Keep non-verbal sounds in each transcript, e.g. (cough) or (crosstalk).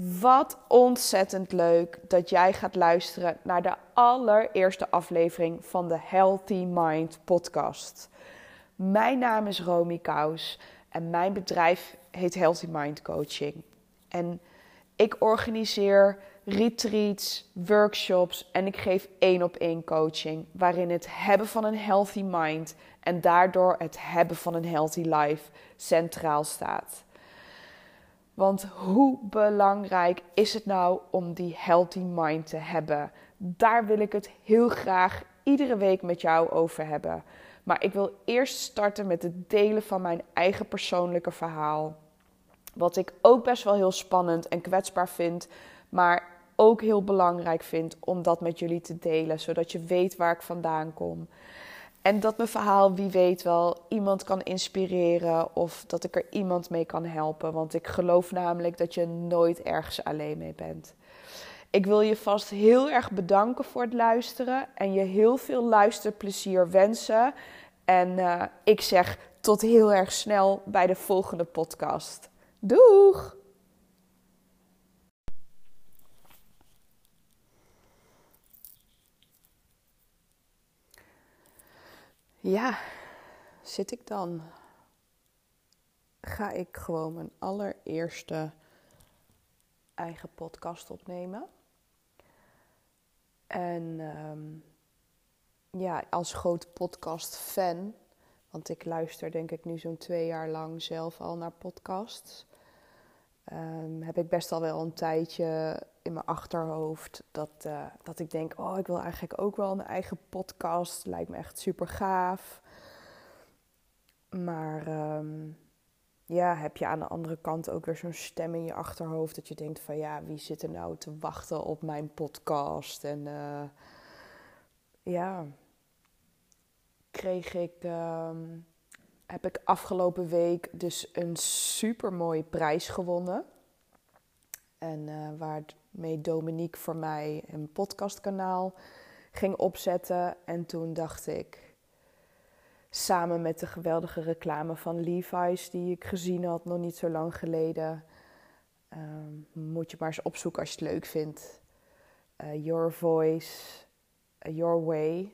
Wat ontzettend leuk dat jij gaat luisteren naar de allereerste aflevering van de Healthy Mind podcast. Mijn naam is Romy Kous en mijn bedrijf heet Healthy Mind Coaching. En ik organiseer retreats, workshops en ik geef één op één coaching waarin het hebben van een healthy mind en daardoor het hebben van een healthy life centraal staat. Want hoe belangrijk is het nou om die healthy mind te hebben? Daar wil ik het heel graag iedere week met jou over hebben. Maar ik wil eerst starten met het delen van mijn eigen persoonlijke verhaal. Wat ik ook best wel heel spannend en kwetsbaar vind, maar ook heel belangrijk vind om dat met jullie te delen, zodat je weet waar ik vandaan kom. En dat mijn verhaal, wie weet wel, iemand kan inspireren of dat ik er iemand mee kan helpen. Want ik geloof namelijk dat je nooit ergens alleen mee bent. Ik wil je vast heel erg bedanken voor het luisteren en je heel veel luisterplezier wensen. En uh, ik zeg tot heel erg snel bij de volgende podcast. Doeg! Ja, zit ik dan? Ga ik gewoon mijn allereerste eigen podcast opnemen. En um, ja, als groot podcast-fan, want ik luister denk ik nu zo'n twee jaar lang zelf al naar podcasts. Um, heb ik best al wel een tijdje in mijn achterhoofd dat, uh, dat ik denk: oh, ik wil eigenlijk ook wel een eigen podcast. Lijkt me echt super gaaf. Maar um, ja, heb je aan de andere kant ook weer zo'n stem in je achterhoofd dat je denkt: van ja, wie zit er nou te wachten op mijn podcast? En uh, ja, kreeg ik. Um, heb ik afgelopen week dus een super mooie prijs gewonnen. En uh, waarmee Dominique voor mij een podcastkanaal ging opzetten. En toen dacht ik, samen met de geweldige reclame van Levi's die ik gezien had nog niet zo lang geleden, uh, moet je maar eens opzoeken als je het leuk vindt. Uh, your Voice, uh, Your Way.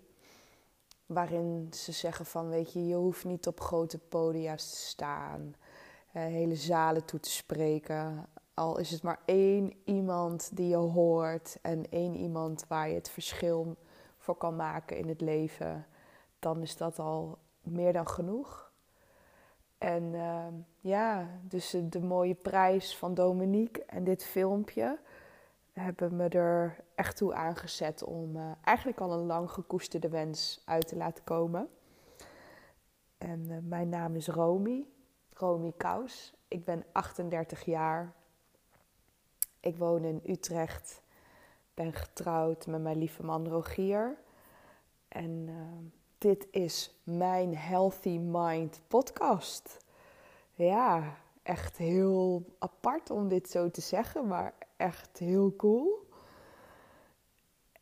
Waarin ze zeggen van, weet je, je hoeft niet op grote podia's te staan, hele zalen toe te spreken. Al is het maar één iemand die je hoort en één iemand waar je het verschil voor kan maken in het leven, dan is dat al meer dan genoeg. En uh, ja, dus de mooie prijs van Dominique en dit filmpje hebben me er echt toe aangezet om uh, eigenlijk al een lang gekoesterde wens uit te laten komen. En uh, mijn naam is Romy, Romy Kous. Ik ben 38 jaar. Ik woon in Utrecht. Ben getrouwd met mijn lieve man Rogier. En uh, dit is mijn Healthy Mind podcast. Ja, echt heel apart om dit zo te zeggen, maar echt heel cool.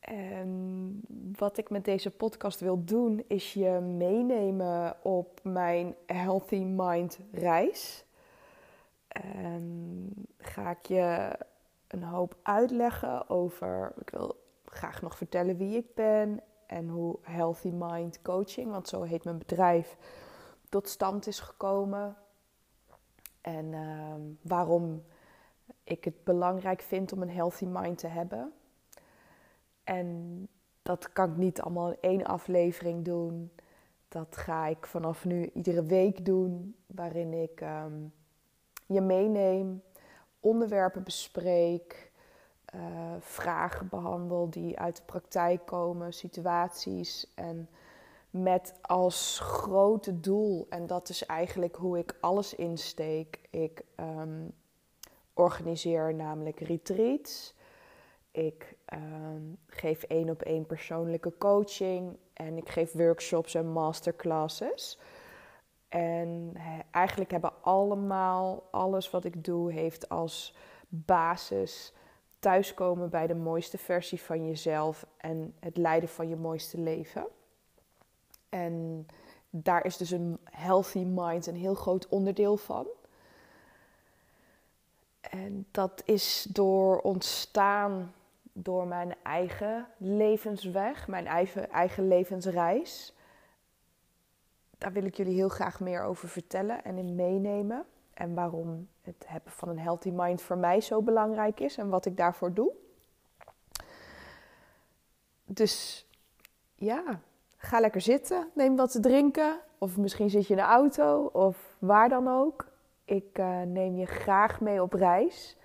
En wat ik met deze podcast wil doen, is je meenemen op mijn Healthy Mind reis. En ga ik je een hoop uitleggen over. Ik wil graag nog vertellen wie ik ben en hoe Healthy Mind Coaching, want zo heet mijn bedrijf, tot stand is gekomen. En uh, waarom ik het belangrijk vind om een healthy mind te hebben. En dat kan ik niet allemaal in één aflevering doen. Dat ga ik vanaf nu iedere week doen, waarin ik um, je meeneem, onderwerpen bespreek, uh, vragen behandel die uit de praktijk komen, situaties en met als grote doel, en dat is eigenlijk hoe ik alles insteek. Ik um, organiseer namelijk retreats. Ik um, geef één op één persoonlijke coaching en ik geef workshops en masterclasses. En eigenlijk hebben allemaal, alles wat ik doe, heeft als basis thuiskomen bij de mooiste versie van jezelf en het leiden van je mooiste leven. En daar is dus een healthy mind een heel groot onderdeel van. En dat is door ontstaan door mijn eigen levensweg, mijn eigen, eigen levensreis. Daar wil ik jullie heel graag meer over vertellen en in meenemen. En waarom het hebben van een healthy mind voor mij zo belangrijk is en wat ik daarvoor doe. Dus ja, ga lekker zitten, neem wat te drinken. Of misschien zit je in de auto of waar dan ook. Ik uh, neem je graag mee op reis.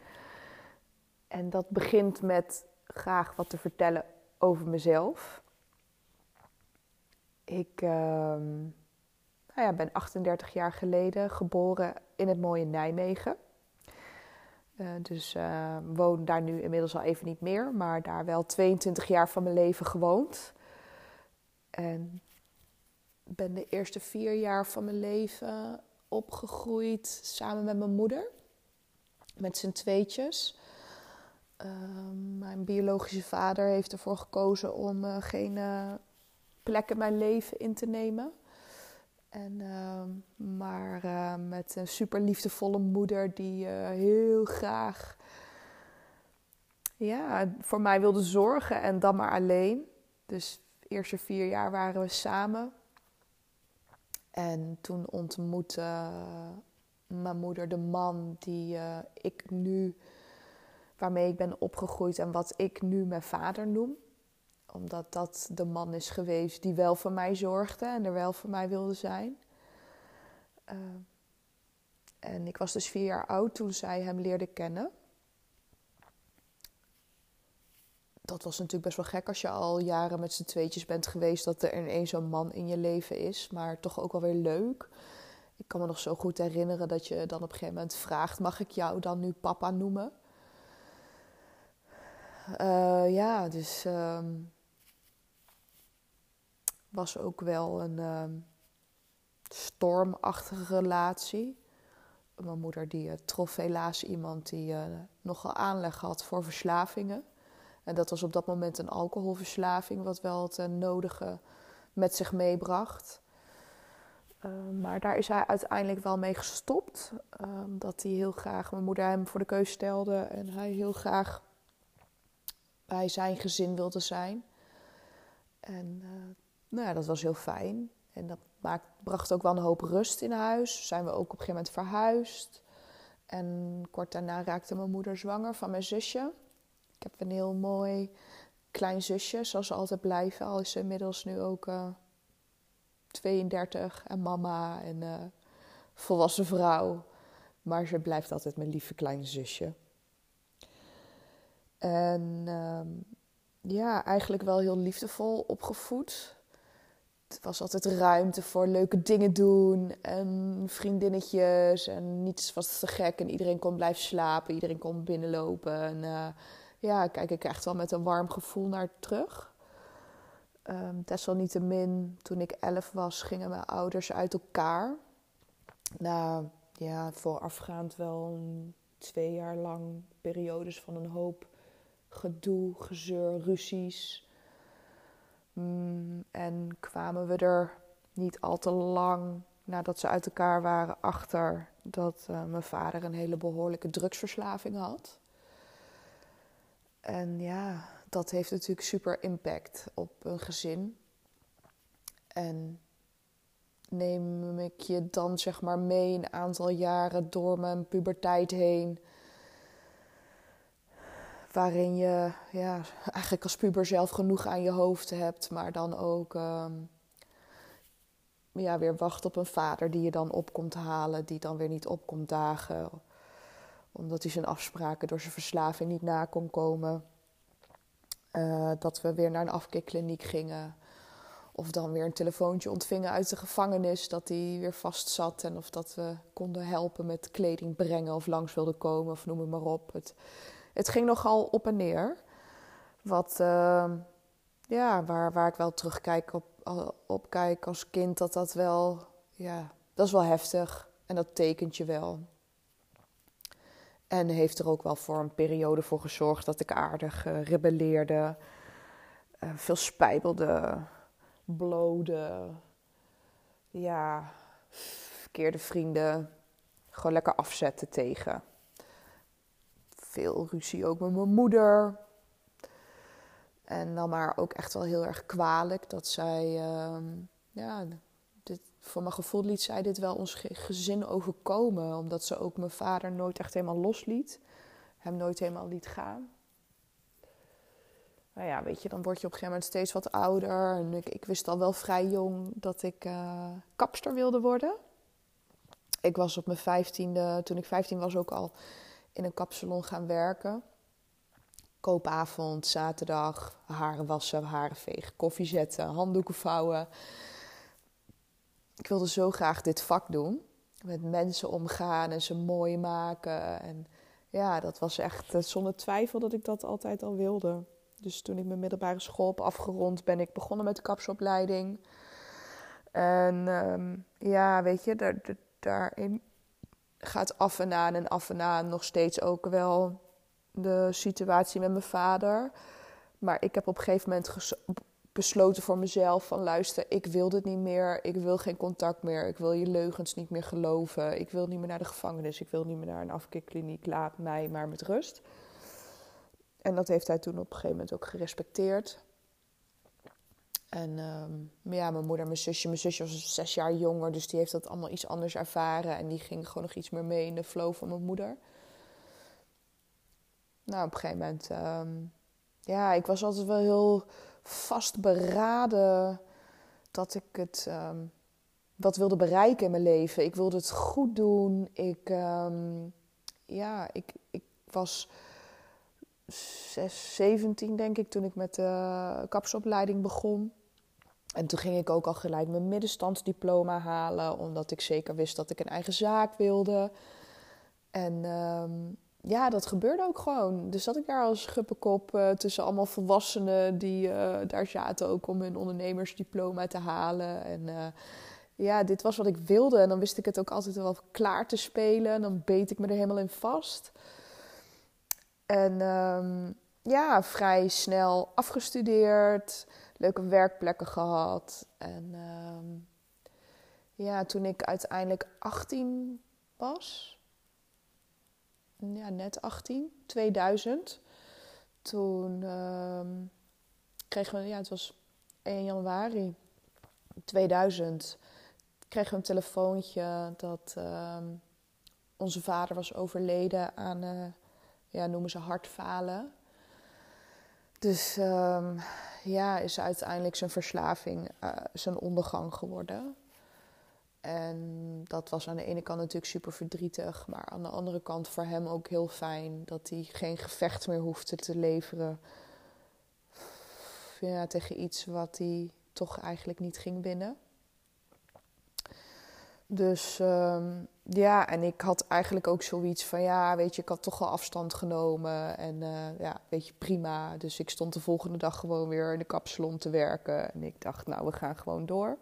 En dat begint met graag wat te vertellen over mezelf. Ik uh, nou ben 38 jaar geleden geboren in het mooie Nijmegen. Uh, dus uh, woon daar nu inmiddels al even niet meer, maar daar wel 22 jaar van mijn leven gewoond. En ben de eerste vier jaar van mijn leven opgegroeid samen met mijn moeder. Met z'n tweetjes. Uh, mijn biologische vader heeft ervoor gekozen om uh, geen plek in mijn leven in te nemen. En, ehm, maar met een super liefdevolle moeder die heel graag ja, voor mij wilde zorgen en dan maar alleen. Dus de eerste vier jaar waren we samen. En toen ontmoette mijn moeder de man die ik nu waarmee ik ben opgegroeid en wat ik nu mijn vader noem. Omdat dat de man is geweest die wel voor mij zorgde en er wel voor mij wilde zijn. Uh, en ik was dus vier jaar oud toen zij hem leerde kennen. Dat was natuurlijk best wel gek als je al jaren met z'n tweetjes bent geweest, dat er ineens zo'n man in je leven is, maar toch ook wel weer leuk. Ik kan me nog zo goed herinneren dat je dan op een gegeven moment vraagt: mag ik jou dan nu papa noemen? Uh, ja, dus um, was ook wel een um, stormachtige relatie. Mijn moeder die uh, trof helaas iemand die uh, nogal aanleg had voor verslavingen. En dat was op dat moment een alcoholverslaving, wat wel het nodige met zich meebracht. maar daar is hij uiteindelijk wel mee gestopt. dat hij heel graag, mijn moeder hem voor de keus stelde en hij heel graag bij zijn gezin wilde zijn. En nou ja, dat was heel fijn. En dat bracht ook wel een hoop rust in huis. Zijn we ook op een gegeven moment verhuisd. En kort daarna raakte mijn moeder zwanger van mijn zusje. Ik heb een heel mooi klein zusje, zoals ze altijd blijven. Al is ze inmiddels nu ook uh, 32 en mama en uh, volwassen vrouw. Maar ze blijft altijd mijn lieve kleine zusje. En ehm, ja, eigenlijk wel heel liefdevol opgevoed. Het was altijd ruimte voor leuke dingen doen en vriendinnetjes en niets was te gek en iedereen kon blijven slapen, iedereen kon binnenlopen. En uh, ja, kijk ik echt wel met een warm gevoel naar terug. Um, desalniettemin, toen ik elf was, gingen mijn ouders uit elkaar. Nou ja, voorafgaand wel twee jaar lang periodes van een hoop gedoe, gezeur, ruzies. Mm, en kwamen we er niet al te lang nadat ze uit elkaar waren achter dat uh, mijn vader een hele behoorlijke drugsverslaving had. En ja, dat heeft natuurlijk super impact op een gezin. En neem ik je dan zeg maar mee een aantal jaren door mijn puberteit heen waarin je ja, eigenlijk als puber zelf genoeg aan je hoofd hebt, maar dan ook um, ja, weer wacht op een vader die je dan opkomt halen, die dan weer niet opkomt dagen, omdat hij zijn afspraken door zijn verslaving niet na kon komen. Uh, dat we weer naar een afkeerkliniek gingen. Of dan weer een telefoontje ontvingen uit de gevangenis dat hij weer vast zat. En of dat we konden helpen met kleding brengen of langs wilden komen of noem het maar op. Het, het ging nogal op en neer. Wat, uh, ja, waar, waar ik wel terugkijk op, op kijk als kind, dat dat wel, ja, dat is wel heftig. En dat tekent je wel. En heeft er ook wel voor een periode voor gezorgd dat ik aardig uh, rebelleerde. Uh, veel spijbelde, blode. Ja, verkeerde vrienden. Gewoon lekker afzetten tegen. Veel ruzie ook met mijn moeder. En dan maar ook echt wel heel erg kwalijk dat zij, ehm, ja, dit, voor mijn gevoel liet zij dit wel ons gezin overkomen. Omdat ze ook mijn vader nooit echt helemaal losliet. Hem nooit helemaal liet gaan. Nou ja, weet je, dan word je op een gegeven moment steeds wat ouder. En ik, ik wist al wel vrij jong dat ik uh, kapster wilde worden. Ik was op mijn vijftiende, toen ik vijftien was, ook al in een kapsalon gaan werken. Koopavond, zaterdag, haren wassen, haren vegen, koffie zetten, handdoeken vouwen. Ik wilde zo graag dit vak doen. Met mensen omgaan en ze mooi maken. En ja, dat was echt eh, zonder twijfel dat ik dat altijd al wilde. Dus toen ik mijn middelbare school heb afgerond, ben ik begonnen met de kapsopleiding. En ehm, ja, weet je, daar, daarin gaat af en aan en af en aan nog steeds ook wel de situatie met mijn vader. Maar ik heb op een gegeven moment besloten voor mezelf van luister, ik wil dit niet meer. Ik wil geen contact meer. Ik wil je leugens niet meer geloven. Ik wil niet meer naar de gevangenis. Ik wil niet meer naar een afkeerkliniek. Laat mij maar met rust. En dat heeft hij toen op een gegeven moment ook gerespecteerd. En um, ja, mijn moeder mijn zusje. Mijn zusje was zes jaar jonger, dus die heeft dat allemaal iets anders ervaren. En die ging gewoon nog iets meer mee in de flow van mijn moeder. Nou, op een gegeven moment... Um, ja, ik was altijd wel heel vastberaden dat ik het... Um, wat wilde bereiken in mijn leven. Ik wilde het goed doen. Ik, ja, ik, ik was 6, 17 denk ik toen ik met de kapsopleiding begon. En toen ging ik ook al gelijk mijn middenstandsdiploma halen, omdat ik zeker wist dat ik een eigen zaak wilde. En ehm, ja, dat gebeurde ook gewoon. Dus zat ik daar als schuppenkop uh, tussen allemaal volwassenen die uh, daar zaten ook om hun ondernemersdiploma te halen. En uh, ja, dit was wat ik wilde. En dan wist ik het ook altijd wel klaar te spelen. En dan beet ik me er helemaal in vast. En um, ja, vrij snel afgestudeerd leuke werkplekken gehad. En um, ja, toen ik uiteindelijk 18 was, ja, net 18, 2000, toen um, kregen we, ja, het was 1 januari 2000, kregen we een telefoontje dat um, onze vader was overleden aan, uh, ja, noemen ze hartfalen. Dus um, ja, is uiteindelijk zijn verslaving uh, zijn ondergang geworden. En dat was aan de ene kant natuurlijk super verdrietig, maar aan de andere kant voor hem ook heel fijn dat hij geen gevecht meer hoefde te leveren ja, tegen iets wat hij toch eigenlijk niet ging winnen. Dus um, ja, en ik had eigenlijk ook zoiets van, ja, weet je, ik had toch wel afstand genomen. En uh, ja, weet je, prima. Dus ik stond de volgende dag gewoon weer in de kapsalon te werken. En ik dacht, nou, we gaan gewoon door.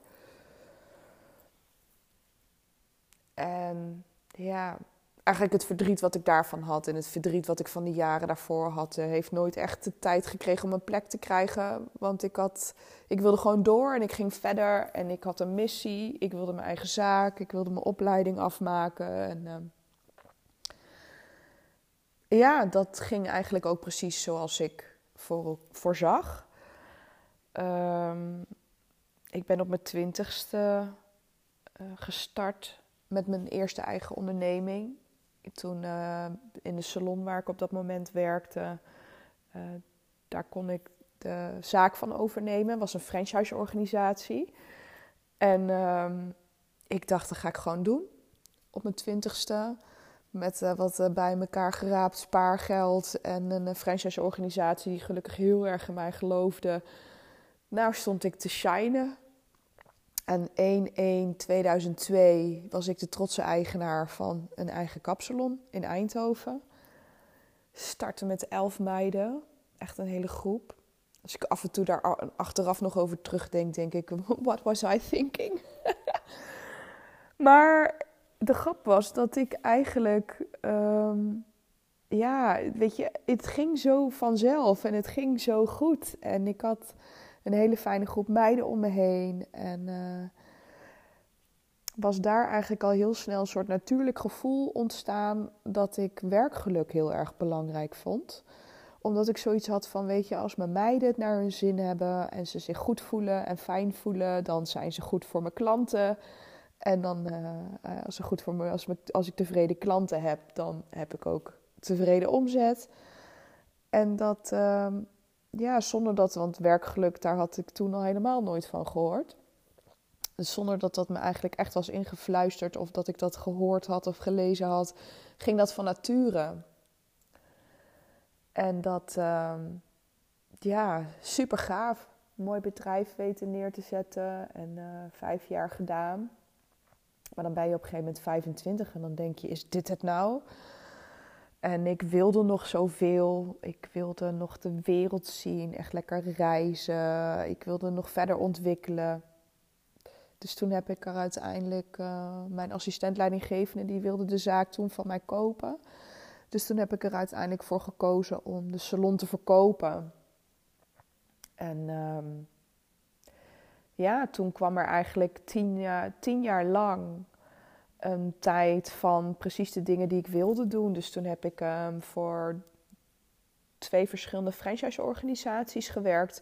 En ja, eigenlijk het verdriet wat ik daarvan had en het verdriet wat ik van de jaren daarvoor had, eh, heeft nooit echt de tijd gekregen om een plek te krijgen. Want ik, had, ik wilde gewoon door en ik ging verder en ik had een missie. Ik wilde mijn eigen zaak, ik wilde mijn opleiding afmaken. En, uh, ja, dat ging eigenlijk ook precies zoals ik voor, voorzag. Um, ik ben op mijn twintigste uh, gestart met mijn eerste eigen onderneming toen uh, in de salon waar ik op dat moment werkte, uh, daar kon ik de zaak van overnemen. Het was een franchise-organisatie. En uh, ik dacht, dat ga ik gewoon doen. Op mijn twintigste. Met uh, wat bij elkaar geraapt spaargeld. En een franchise-organisatie die gelukkig heel erg in mij geloofde. Nou stond ik te shinen en 1-1-2002 was ik de trotse eigenaar van een eigen kapsalon in Eindhoven. Startte met elf meiden, echt een hele groep. Als ik af en toe daar achteraf nog over terugdenk, denk ik, (laughs) what was I thinking? (laughs) maar de grap was dat ik eigenlijk, um, ja, weet je, het ging zo vanzelf en het ging zo goed. En ik had een hele fijne groep meiden om me heen. En uh, was daar eigenlijk al heel snel een soort natuurlijk gevoel ontstaan dat ik werkgeluk heel erg belangrijk vond. Omdat ik zoiets had van, weet je, als mijn meiden het naar hun zin hebben en ze zich goed voelen en fijn voelen, dan zijn ze goed voor mijn klanten. En dan, uh, als, ze goed voor me, als, als ik tevreden klanten heb, dan heb ik ook tevreden omzet. En dat, uh, ja, zonder dat, want werkgeluk, daar had ik toen al helemaal nooit van gehoord. Dus zonder dat dat me eigenlijk echt was ingefluisterd of dat ik dat gehoord had of gelezen had, ging dat van nature. En dat, uh, ja, super gaaf. Mooi bedrijf weten neer te zetten en uh, vijf jaar gedaan. Maar dan ben je op een gegeven moment 25 en dan denk je: is dit het nou? En ik wilde nog zoveel. Ik wilde nog de wereld zien, echt lekker reizen. Ik wilde nog verder ontwikkelen. Dus toen heb ik er uiteindelijk uh, mijn assistentleidinggevende, die wilde de zaak toen van mij kopen. Dus toen heb ik er uiteindelijk voor gekozen om de salon te verkopen. En um, ja, toen kwam er eigenlijk tien tien jaar lang een tijd van precies de dingen die ik wilde doen. Dus toen heb ik um, voor twee verschillende franchise-organisaties gewerkt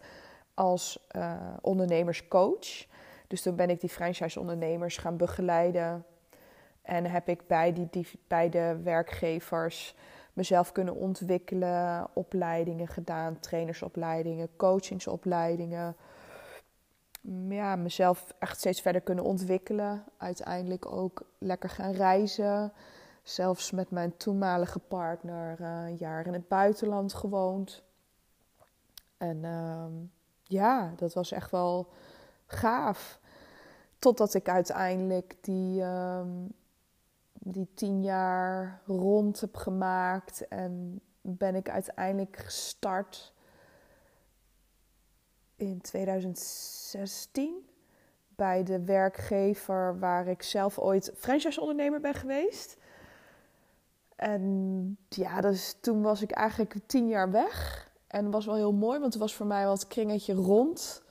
als uh, ondernemerscoach. Dus toen ben ik die franchise-ondernemers gaan begeleiden. En heb ik bij die, die beide werkgevers mezelf kunnen ontwikkelen, opleidingen gedaan, trainersopleidingen, coachingsopleidingen ja, mezelf echt steeds verder kunnen ontwikkelen. Uiteindelijk ook lekker gaan reizen. Zelfs met mijn toenmalige partner uh, een jaar in het buitenland gewoond. En uh, ja, dat was echt wel gaaf. Totdat ik uiteindelijk die, uh, die tien jaar rond heb gemaakt. En ben ik uiteindelijk gestart in 2016 bij de werkgever waar ik zelf ooit franchise-ondernemer ben geweest. En ja, dus toen was ik eigenlijk tien jaar weg. En dat was wel heel mooi, want het was voor mij wat kringetje rond.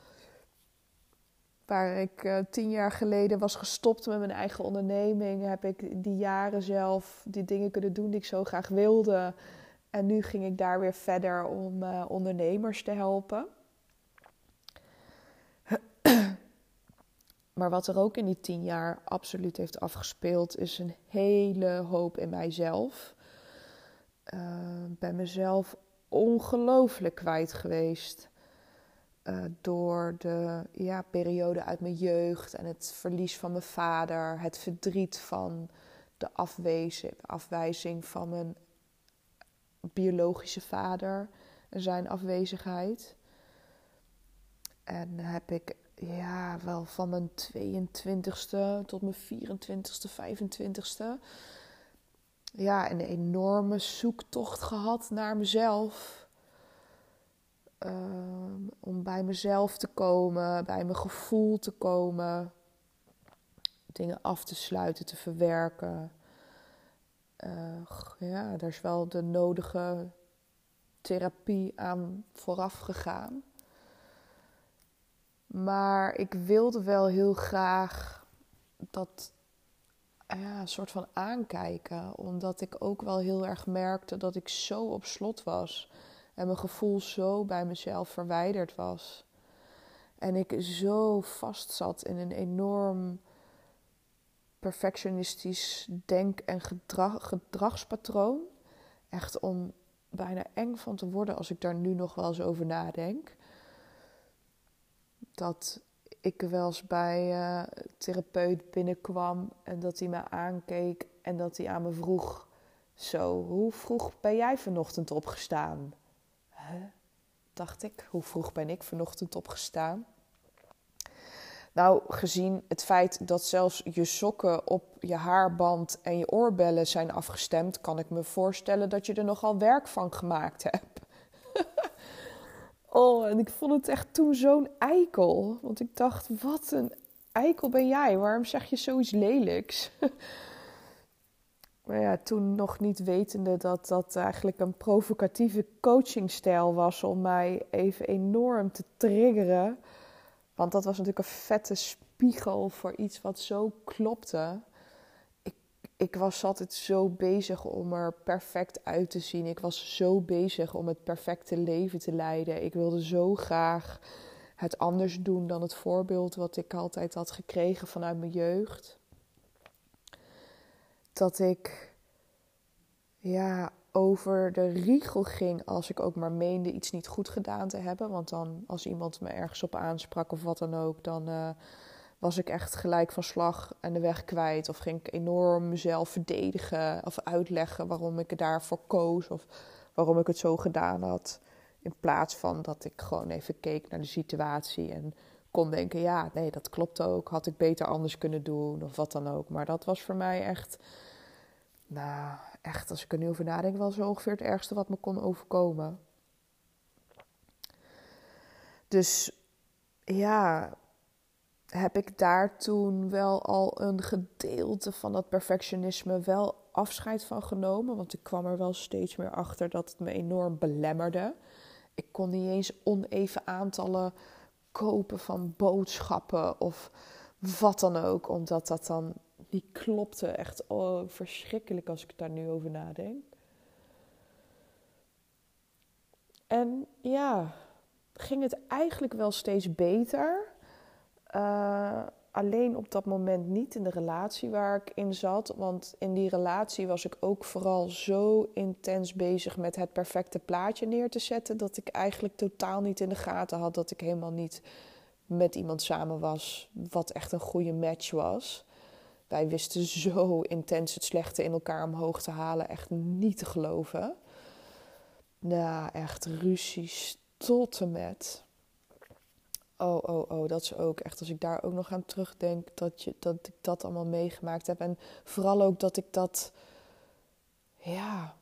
Waar ik uh, tien jaar geleden was gestopt met mijn eigen onderneming, heb ik die jaren zelf die dingen kunnen doen die ik zo graag wilde. En nu ging ik daar weer verder om uh, ondernemers te helpen. Maar wat er ook in die tien jaar absoluut heeft afgespeeld, is een hele hoop in mijzelf. Uh, ben mezelf ongelooflijk kwijt geweest. Uh, door de ja, periode uit mijn jeugd en het verlies van mijn vader, het verdriet van de afwijzing, afwijzing van mijn biologische vader en zijn afwezigheid. En heb ik ja, wel van mijn 22ste tot mijn 24ste, 25ste. Ja, een enorme zoektocht gehad naar mezelf. Uh, om bij mezelf te komen, bij mijn gevoel te komen. Dingen af te sluiten, te verwerken. Uh, ja, daar is wel de nodige therapie aan vooraf gegaan. Maar ik wilde wel heel graag dat een soort van aankijken. Omdat ik ook wel heel erg merkte dat ik zo op slot was. En mijn gevoel zo bij mezelf verwijderd was. En ik zo vast zat in een enorm perfectionistisch denk- en gedrag, gedragspatroon. Echt om bijna eng van te worden als ik daar nu nog wel eens over nadenk dat ik wel eens bij uh, therapeut binnenkwam en dat hij me aankeek en dat hij aan me vroeg: Zo, hoe vroeg ben jij vanochtend opgestaan? Huh? Dacht ik, hoe vroeg ben ik vanochtend opgestaan? Nou, gezien het feit dat zelfs je sokken op je haarband en je oorbellen zijn afgestemd, kan ik me voorstellen dat je er nogal werk van gemaakt hebt. Oh, en ik vond het echt toen zo'n eikel. Want ik dacht, wat een eikel ben jij? Waarom zeg je zoiets lelijks? (laughs) maar ja, toen nog niet wetende dat dat eigenlijk een provocatieve coachingstijl was om mij even enorm te triggeren. Want dat was natuurlijk een vette spiegel voor iets wat zo klopte. Ik, was altijd zo bezig om er perfect uit te zien. Ik was zo bezig om het perfecte leven te leiden. Ik wilde zo graag het anders doen dan het voorbeeld wat ik altijd had gekregen vanuit mijn jeugd. Dat ik ja, over de riegel ging als ik ook maar meende iets niet goed gedaan te hebben. Want dan, als iemand me ergens op aansprak of wat dan ook, dan uh, was ik echt gelijk van slag en de weg kwijt. Of ging ik enorm mezelf verdedigen of uitleggen waarom ik daarvoor koos of waarom ik het zo gedaan had. In plaats van dat ik gewoon even keek naar de situatie en kon denken: ja, nee, dat klopt ook. Had ik beter anders kunnen doen of wat dan ook. Maar dat was voor mij echt nou, echt, als ik er nu over nadenk, wel zo ongeveer het ergste wat me kon overkomen. Dus ja, heb ik daar toen wel al een gedeelte van dat perfectionisme wel afscheid van genomen. Want ik kwam er wel steeds meer achter dat het me enorm belemmerde. Ik kon niet eens oneven aantallen kopen van boodschappen of wat dan ook, omdat dat dan die klopte echt oh, verschrikkelijk als ik daar nu over nadenk. En ja, ging het eigenlijk wel steeds beter. Uh, alleen op dat moment niet in de relatie waar ik in zat. Want in die relatie was ik ook vooral zo intens bezig met het perfecte plaatje neer te zetten. Dat ik eigenlijk totaal niet in de gaten had dat ik helemaal niet met iemand samen was. Wat echt een goede match was. Wij wisten (laughs) zo intens het slechte in elkaar omhoog te halen. Echt niet te geloven. Nou, echt ruzies tot en met. Oh, oh, oh, dat is ook echt. Als ik daar ook nog aan terugdenk, dat, je, dat ik dat allemaal meegemaakt heb. En vooral ook dat ik dat, ja,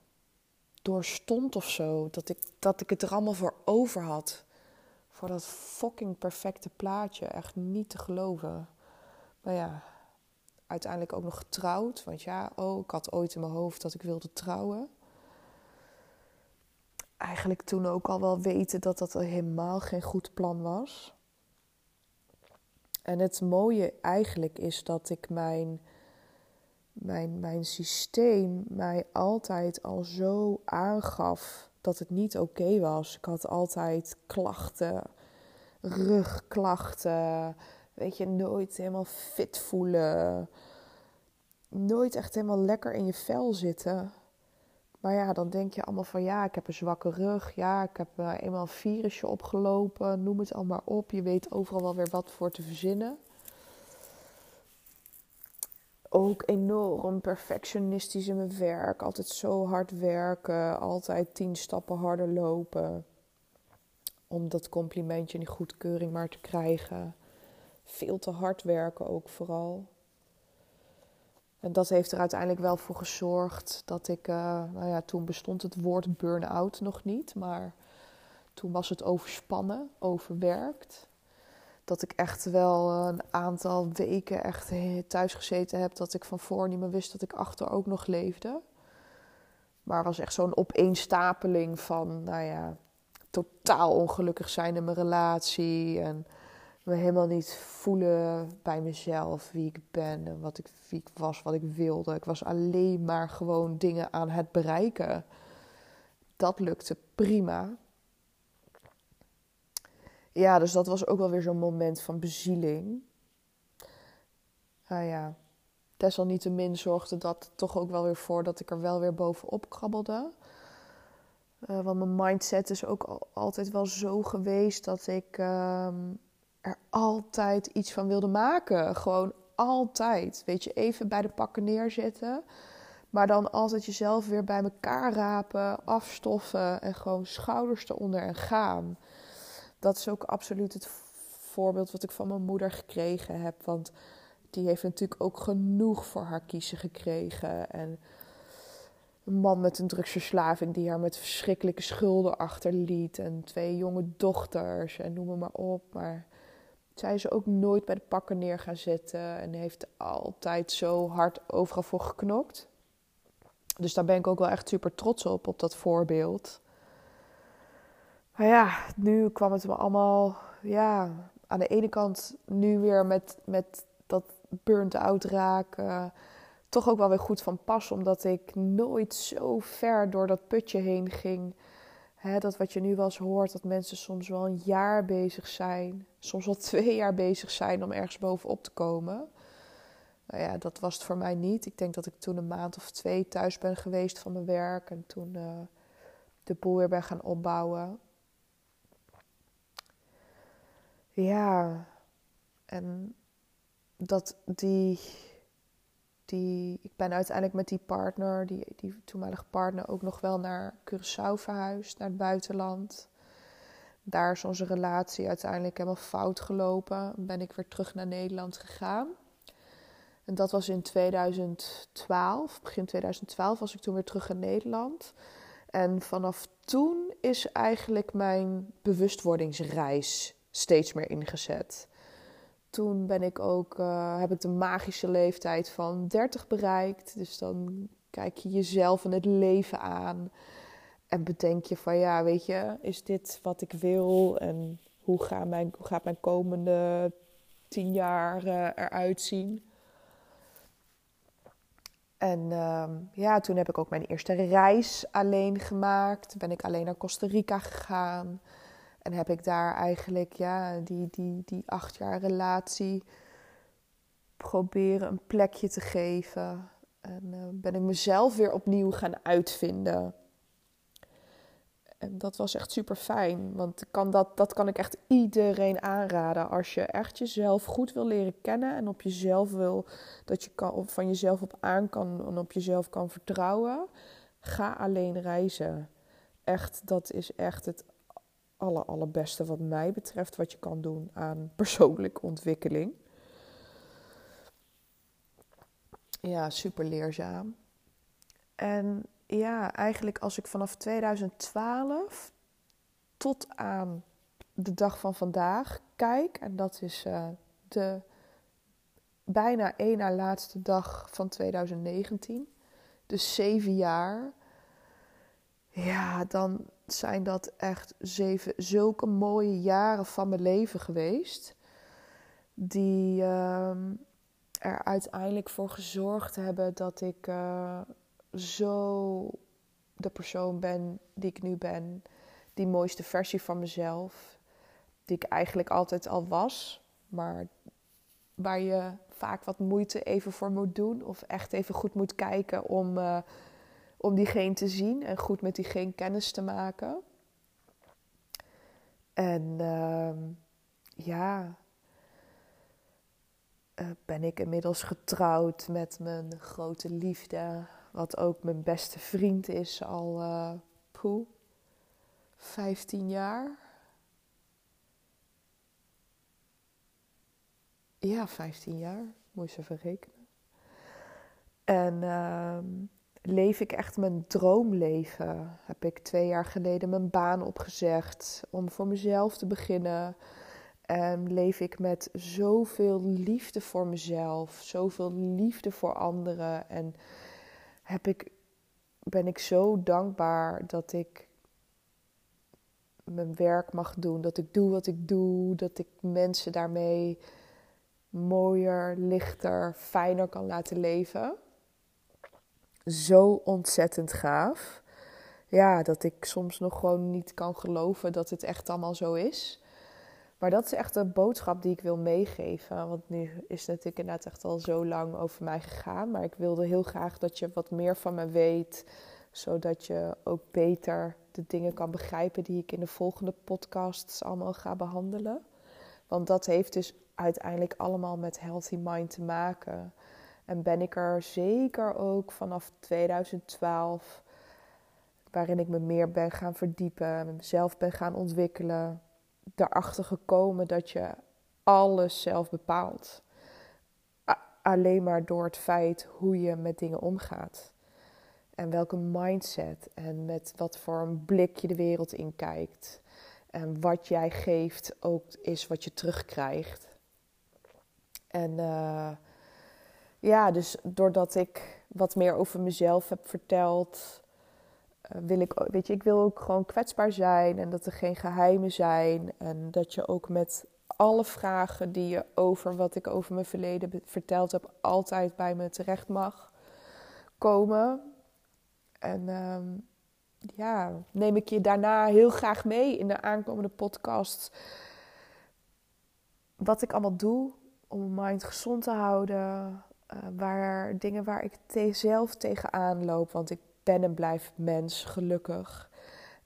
doorstond of zo. Dat ik, dat ik het er allemaal voor over had. Voor dat fucking perfecte plaatje. Echt niet te geloven. Maar ja, uiteindelijk ook nog getrouwd. Want ja, oh, ik had ooit in mijn hoofd dat ik wilde trouwen. Eigenlijk toen ook al wel weten dat dat helemaal geen goed plan was. En het mooie eigenlijk is dat ik mijn, mijn, mijn systeem mij altijd al zo aangaf dat het niet oké was. Ik had altijd klachten, rugklachten, weet je, nooit helemaal fit voelen. Nooit echt helemaal lekker in je vel zitten. Maar ja, dan denk je allemaal van ja, ik heb een zwakke rug. Ja, ik heb uh, eenmaal een virusje opgelopen. Noem het allemaal op. Je weet overal wel weer wat voor te verzinnen. Ook enorm perfectionistisch in mijn werk. Altijd zo hard werken. Altijd tien stappen harder lopen. Om dat complimentje en die goedkeuring maar te krijgen veel te hard werken ook vooral. En dat heeft er uiteindelijk wel voor gezorgd dat ik, uh, nou ja, toen bestond het woord burn-out nog niet, maar toen was het overspannen, overwerkt. Dat ik echt wel een aantal weken echt thuis gezeten heb dat ik van voor niet meer wist dat ik achter ook nog leefde. Maar was echt zo'n opeenstapeling van, nou ja, totaal ongelukkig zijn in mijn relatie en me helemaal niet voelen bij mezelf wie ik ben en wat ik, wie ik was, wat ik wilde. Ik was alleen maar gewoon dingen aan het bereiken. Dat lukte prima. Ja, dus dat was ook wel weer zo'n moment van bezieling. Nou ja, desalniettemin zorgde dat toch ook wel weer voor dat ik er wel weer bovenop krabbelde. Uh, want mijn mindset is ook altijd wel zo geweest dat ik ehm, er altijd iets van wilde maken. Gewoon altijd. Weet je, even bij de pakken neerzetten. Maar dan altijd jezelf weer bij elkaar rapen, afstoffen en gewoon schouders eronder en gaan. Dat is ook absoluut het voorbeeld wat ik van mijn moeder gekregen heb. Want die heeft natuurlijk ook genoeg voor haar kiezen gekregen. En een man met een drugsverslaving die haar met verschrikkelijke schulden achterliet. En twee jonge dochters en noem maar op. Maar zij is ook nooit bij de pakken neer gaan zetten en heeft altijd zo hard overal voor geknokt. Dus daar ben ik ook wel echt super trots op, op dat voorbeeld. Maar ja, nu kwam het me allemaal, ja, aan de ene kant nu weer met, met dat burnt-out raken toch ook wel weer goed van pas, omdat ik nooit zo ver door dat putje heen ging. dat wat je nu wel eens hoort, dat mensen soms wel een jaar bezig zijn, soms wel twee jaar bezig zijn om ergens bovenop te komen. Nou ja, dat was het voor mij niet. Ik denk dat ik toen een maand of twee thuis ben geweest van mijn werk en toen uh, de boel weer ben gaan opbouwen. Ja, en dat die die, ik ben uiteindelijk met die partner, die, die toenmalige partner, ook nog wel naar Curaçao verhuisd, naar het buitenland. Daar is onze relatie uiteindelijk helemaal fout gelopen. Ben ik weer terug naar Nederland gegaan. En dat was in 2012, begin 2012 was ik toen weer terug in Nederland. En vanaf toen is eigenlijk mijn bewustwordingsreis steeds meer ingezet toen ben ik ook, uh, heb ik de magische leeftijd van 30 bereikt. Dus dan kijk je jezelf en het leven aan. En bedenk je van ja, weet je, is dit wat ik wil? En hoe, gaat mijn, hoe gaat mijn komende tien jaar uh, eruit zien? En uh, ja, toen heb ik ook mijn eerste reis alleen gemaakt. Ben ik alleen naar Costa Rica gegaan. En heb ik daar eigenlijk ja, die, die, die acht jaar relatie proberen een plekje te geven. En uh, ben ik mezelf weer opnieuw gaan uitvinden. En dat was echt super fijn. Want kan dat, dat kan ik echt iedereen aanraden. Als je echt jezelf goed wil leren kennen en op jezelf wil, dat je van jezelf op aan kan en op jezelf kan vertrouwen. Ga alleen reizen. Echt, dat is echt het aller, allerbeste wat mij betreft wat je kan doen aan persoonlijke ontwikkeling. Ja, super leerzaam. En ja, eigenlijk als ik vanaf 2012 tot aan de dag van vandaag kijk, en dat is uh, de bijna één na laatste dag van 2019, dus zeven jaar, ja, dan zijn dat echt zeven zulke mooie jaren van mijn leven geweest. Die uh, er uiteindelijk voor gezorgd hebben dat ik uh, zo de persoon ben die ik nu ben. Die mooiste versie van mezelf. Die ik eigenlijk altijd al was. Maar waar je vaak wat moeite even voor moet doen. Of echt even goed moet kijken om. Uh, om diegene te zien en goed met diegene kennis te maken. En uh, ja, uh, ben ik inmiddels getrouwd met mijn grote liefde, wat ook mijn beste vriend is al uh, poeh, 15 jaar. Ja, 15 jaar, moet je even rekenen. En uh, leef ik echt mijn droomleven. Heb ik twee jaar geleden mijn baan opgezegd om voor mezelf te beginnen. En leef ik met zoveel liefde voor mezelf, zoveel liefde voor anderen. En heb ik, ben ik zo dankbaar dat ik mijn werk mag doen, dat ik doe wat ik doe, dat ik mensen daarmee mooier, lichter, fijner kan laten leven zo ontzettend gaaf. Ja, dat ik soms nog gewoon niet kan geloven dat het echt allemaal zo is. Maar dat is echt een boodschap die ik wil meegeven. Want nu is het natuurlijk inderdaad echt al zo lang over mij gegaan. Maar ik wilde heel graag dat je wat meer van me weet. Zodat je ook beter de dingen kan begrijpen die ik in de volgende podcasts allemaal ga behandelen. Want dat heeft dus uiteindelijk allemaal met Healthy Mind te maken. En ben ik er zeker ook vanaf 2012, waarin ik me meer ben gaan verdiepen, mezelf ben gaan ontwikkelen, erachter gekomen dat je alles zelf bepaalt. alleen maar door het feit hoe je met dingen omgaat. En welke mindset en met wat voor een blik je de wereld in kijkt. En wat jij geeft ook is wat je terugkrijgt. En uh, ja, dus doordat ik wat meer over mezelf heb verteld, wil ik, weet je, ik wil ook gewoon kwetsbaar zijn en dat er geen geheimen zijn. En dat je ook met alle vragen die je over wat ik over mijn verleden verteld heb, altijd bij me terecht mag komen. En ehm, ja, neem ik je daarna heel graag mee in de aankomende podcast. Wat ik allemaal doe om mijn mind gezond te houden. Uh, waar, dingen waar ik zelf tegenaan loop. Want ik ben en blijf mens, gelukkig.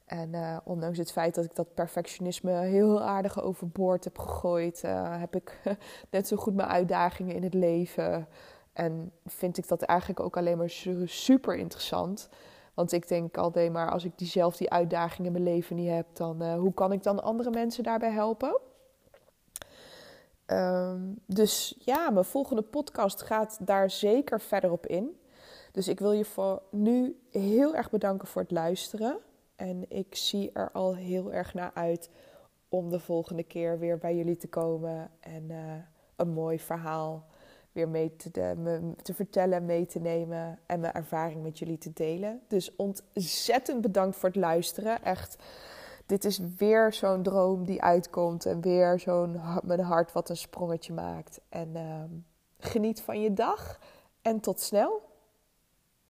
En uh, ondanks het feit dat ik dat perfectionisme heel aardig overboord heb gegooid, uh, heb ik (laughs) net zo goed mijn uitdagingen in het leven. En vind ik dat eigenlijk ook alleen maar super interessant. Want ik denk alleen maar als ik diezelfde die uitdagingen in mijn leven niet heb, dan uh, hoe kan ik dan andere mensen daarbij helpen? Um, dus ja, mijn volgende podcast gaat daar zeker verder op in. Dus ik wil je voor nu heel erg bedanken voor het luisteren. En ik zie er al heel erg naar uit om de volgende keer weer bij jullie te komen en uh, een mooi verhaal weer mee te, de, te vertellen, mee te nemen en mijn ervaring met jullie te delen. Dus ontzettend bedankt voor het luisteren. Echt, dit is weer zo'n droom die uitkomt en weer zo'n mijn hart wat een sprongetje maakt. En uh, geniet van je dag en tot snel.